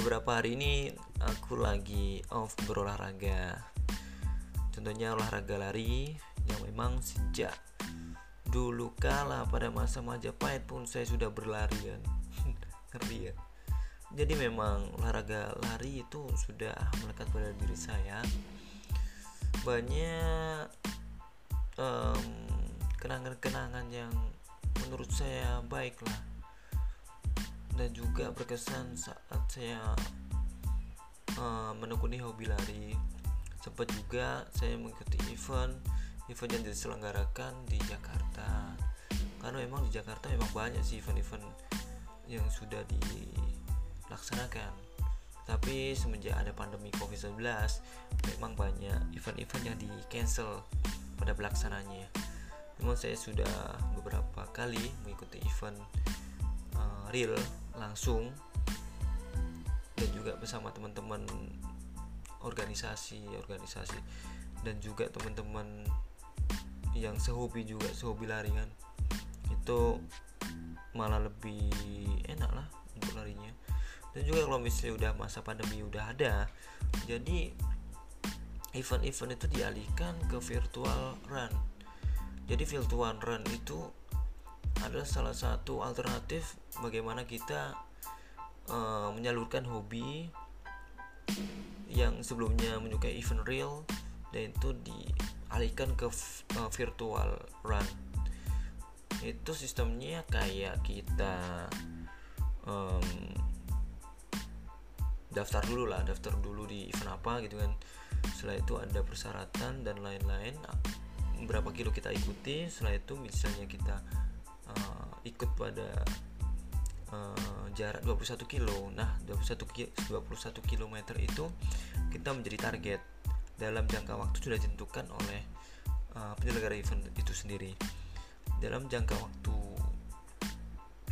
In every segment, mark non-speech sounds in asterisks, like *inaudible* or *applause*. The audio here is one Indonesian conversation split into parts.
beberapa hari ini aku lagi off berolahraga. Contohnya olahraga lari yang memang sejak dulu kala pada masa Majapahit pun saya sudah berlari kan. *laughs* Ngeri ya. Jadi memang olahraga lari itu sudah melekat pada diri saya. Banyak um, kenangan-kenangan yang menurut saya baik lah dan juga berkesan saat saya uh, menekuni hobi lari. Sempat juga saya mengikuti event event yang diselenggarakan di Jakarta. Karena memang di Jakarta memang banyak sih event-event yang sudah dilaksanakan. Tapi semenjak ada pandemi COVID-19 memang banyak event-event yang di cancel pada pelaksananya memang saya sudah beberapa kali mengikuti event real langsung dan juga bersama teman-teman organisasi organisasi dan juga teman-teman yang sehobi juga sehobi lari kan. Itu malah lebih enak lah untuk larinya. Dan juga kalau misalnya udah masa pandemi udah ada jadi event-event itu dialihkan ke virtual run. Jadi virtual run itu adalah salah satu alternatif bagaimana kita uh, menyalurkan hobi yang sebelumnya menyukai event real dan itu dialihkan ke uh, virtual run. Itu sistemnya kayak kita um, daftar dulu lah daftar dulu di event apa gitu kan. Setelah itu ada persyaratan dan lain-lain berapa kilo kita ikuti setelah itu misalnya kita uh, ikut pada uh, jarak 21 kilo. Nah 21 ki 21 km itu kita menjadi target dalam jangka waktu sudah ditentukan oleh uh, penyelenggara event itu sendiri. Dalam jangka waktu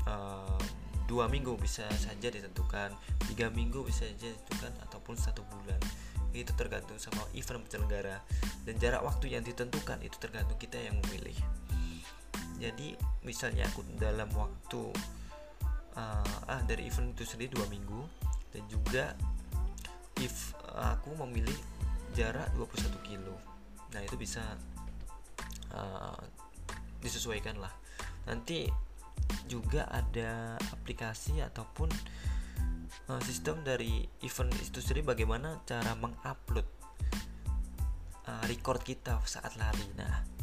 uh, dua minggu bisa saja ditentukan tiga minggu bisa saja ditentukan ataupun satu bulan. Itu tergantung sama event penyelenggara. Dan jarak waktu yang ditentukan itu tergantung kita yang memilih jadi misalnya aku dalam waktu uh, ah dari event itu sendiri dua minggu dan juga if aku memilih jarak 21 kilo. Nah itu bisa uh, disesuaikan lah. Nanti juga ada aplikasi ataupun uh, sistem dari event itu sendiri bagaimana cara mengupload uh, record kita saat lari. Nah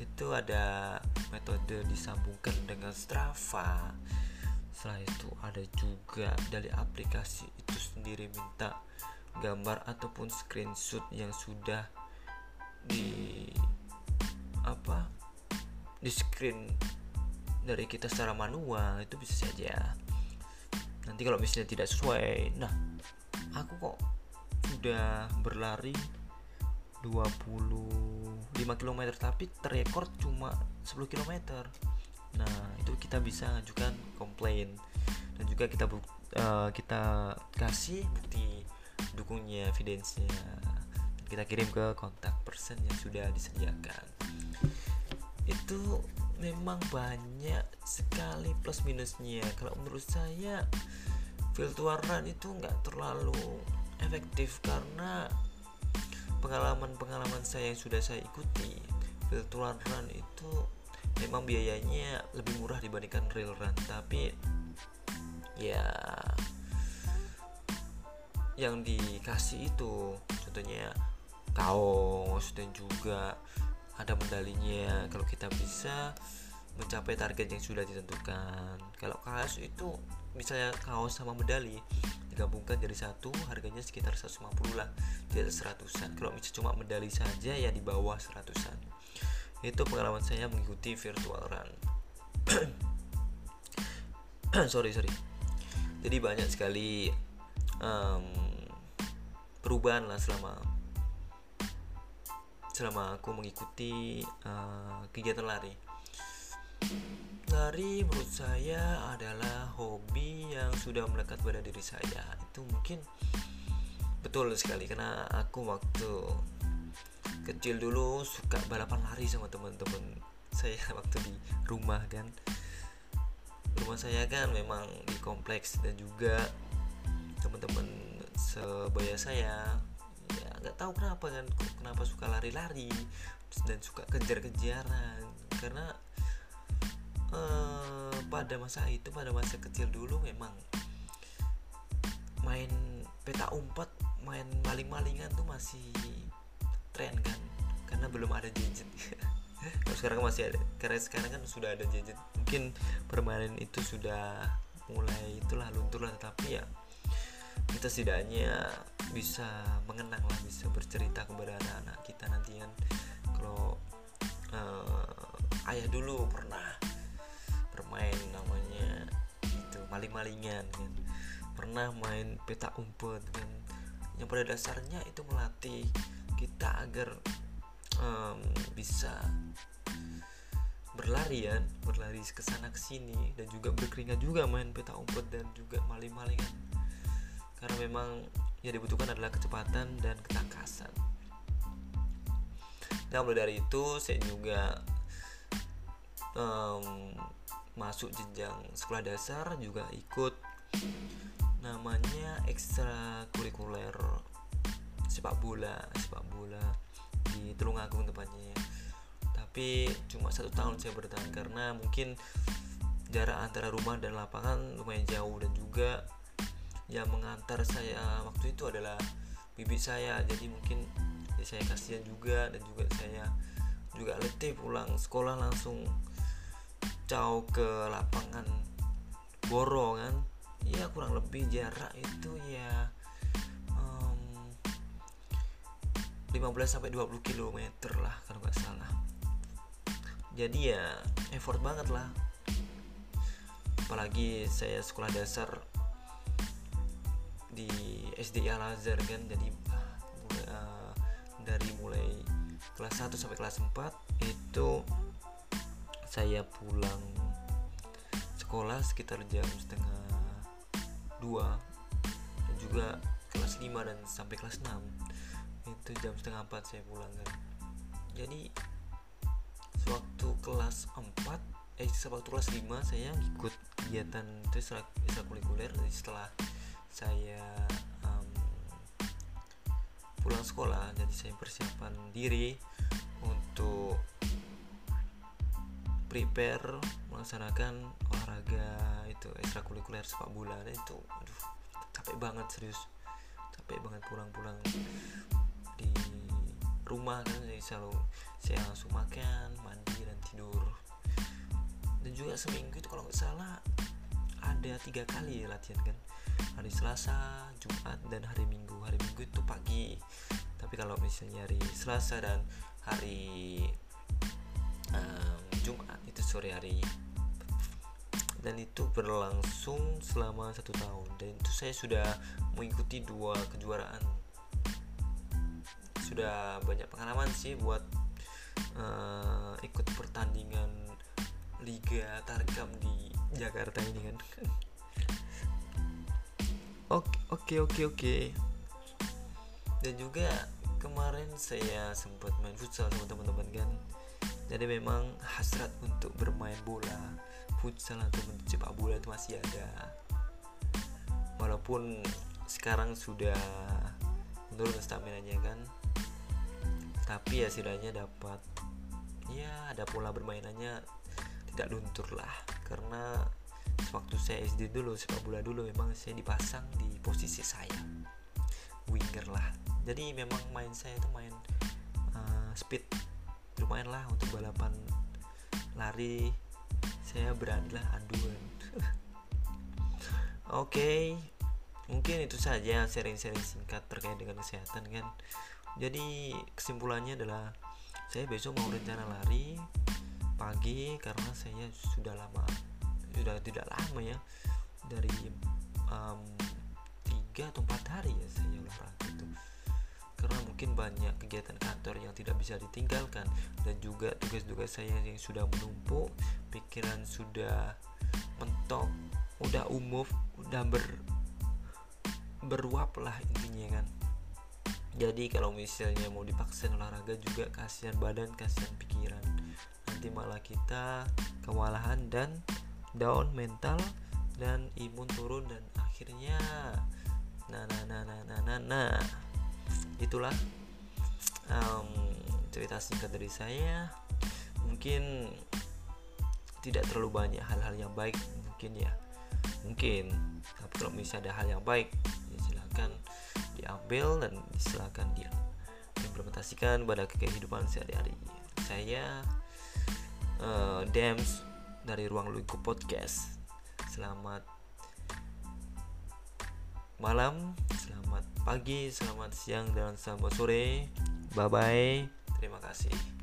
itu ada metode disambungkan dengan Strava. Setelah itu ada juga dari aplikasi itu sendiri minta gambar ataupun screenshot yang sudah di apa di screen dari kita secara manual itu bisa saja. Nanti kalau misalnya tidak sesuai nah aku kok sudah berlari 25 km tapi terrekord cuma 10 km nah itu kita bisa ajukan komplain. Dan juga kita uh, kita kasih bukti dukungnya evidence-nya. Kita kirim ke kontak person yang sudah disediakan. Itu memang banyak sekali plus minusnya. Kalau menurut saya virtual run itu nggak terlalu efektif karena pengalaman-pengalaman saya yang sudah saya ikuti virtual run itu memang biayanya lebih murah dibandingkan real run. Tapi ya yang dikasih itu contohnya kaos dan juga ada medalinya. Kalau kita bisa mencapai target yang sudah ditentukan. Kalau kaos itu misalnya kaos sama medali digabungkan jadi satu harganya sekitar 150 lah. Di atas seratusan. Kalau misalnya cuma medali saja ya di bawah seratusan. Itu pengalaman saya mengikuti virtual run. *clears throat* Sorry sorry. Jadi banyak sekali um, perubahan lah selama selama aku mengikuti uh, kegiatan lari. Lari menurut saya adalah hobi yang sudah melekat pada diri saya. Itu mungkin betul sekali karena aku waktu kecil dulu suka balapan lari sama teman-teman saya *laughs* waktu di rumah kan. Rumah saya kan memang di kompleks dan juga teman-teman sebaya saya ya nggak tahu kenapa kan kenapa suka lari-lari dan suka kejar-kejaran karena uh, pada masa itu pada masa kecil dulu memang main peta umpet main maling-malingan tuh masih tren kan karena belum ada gadget. *laughs* Kalau sekarang masih ada karena sekarang kan sudah ada gadget. Mungkin permainan itu sudah mulai itulah luntur lah tapi ya kita setidaknya bisa mengenang lah bisa bercerita kepada anak-anak kita nanti kan. Kalau uh, ayah dulu pernah bermain namanya itu maling-malingan kan. Pernah main peta umpet kan. Yang pada dasarnya itu melatih kita agar um, bisa berlari ya berlari ke sana ke sini dan juga berkeringat juga main peta umpet dan juga maling-malingan. Karena memang yang dibutuhkan adalah kecepatan dan ketangkasan. Dan mulai dari itu saya juga um, masuk jenjang sekolah dasar juga ikut. Namanya ekstrakurikuler sepak bola sepak bola di Tulungagung tempatnya tapi cuma satu tahun saya bertahan karena mungkin jarak antara rumah dan lapangan lumayan jauh dan juga yang mengantar saya waktu itu adalah bibi saya. Jadi mungkin ya saya kasihan juga dan juga saya juga letih pulang sekolah langsung jauh ke lapangan Boro kan? Ya kurang lebih jarak itu ya 15 sampai 20 km lah kalau nggak salah. Jadi ya effort banget lah. Apalagi saya sekolah dasar di SD Al Azhar kan? Jadi uh, dari mulai kelas 1 sampai kelas 4 itu saya pulang sekolah sekitar jam setengah dua dan juga kelas 5 dan sampai kelas 6 itu jam setengah empat saya pulang kan. Jadi sewaktu kelas 4 eh sewaktu kelas 5 saya ikut kegiatan itu ekstrakurikuler. Setelah saya um, pulang sekolah jadi saya persiapan diri untuk prepare melaksanakan olahraga itu ekstrakurikuler sepak bola dan itu aduh capek banget serius. Capek banget pulang-pulang di rumah kan jadi selalu saya langsung makan mandi dan tidur. Dan juga seminggu itu kalau nggak salah ada tiga kali latihan kan. Hari Selasa Jumat dan hari Minggu. Hari Minggu itu pagi. Tapi kalau misalnya hari Selasa dan hari um, Jumat sore hari dan itu berlangsung selama satu tahun dan itu saya sudah mengikuti dua kejuaraan sudah banyak pengalaman sih buat uh, ikut pertandingan Liga Tarkam di Jakarta ini kan. Oke oke oke oke. Dan juga kemarin saya sempat main futsal sama teman-teman kan. Jadi memang hasrat untuk bermain bola, futsal atau sepak bola itu masih ada. Walaupun sekarang sudah menurun stamina-nya kan tapi ya setidaknya dapat ya ada pola bermainannya tidak luntur lah. Karena waktu saya SD dulu sepak bola dulu memang saya dipasang di posisi saya winger lah. Jadi memang main saya itu main uh, speed lumayan lah untuk balapan lari. Saya berani lah aduan *laughs* oke okay. mungkin itu saja sharing-sharing singkat terkait dengan kesehatan kan? Jadi kesimpulannya adalah saya besok mau rencana lari pagi karena saya sudah lama sudah tidak lama ya dari um, tiga atau empat hari ya saya olahraga itu karena mungkin banyak kegiatan kantor yang tidak bisa ditinggalkan. Dan juga tugas-tugas saya yang sudah menumpuk pikiran sudah mentok udah umum udah ber beruap lah intinya kan. Jadi kalau misalnya mau dipaksa olahraga juga kasihan badan kasihan pikiran. Nanti malah kita kewalahan dan down mental dan imun turun dan akhirnya nah nah nah nah nah nah. Itulah. Um, cerita singkat dari saya. Mungkin tidak terlalu banyak hal-hal yang baik mungkin ya. Mungkin. Tapi kalau misalnya ada hal yang baik ya silahkan diambil dan silakan dia implementasikan pada kehidupan sehari-hari saya. Uh, Dems dari Ruang Lingkup Podcast. Selamat malam selamat pagi selamat siang dan selamat sore. Bye bye terima kasih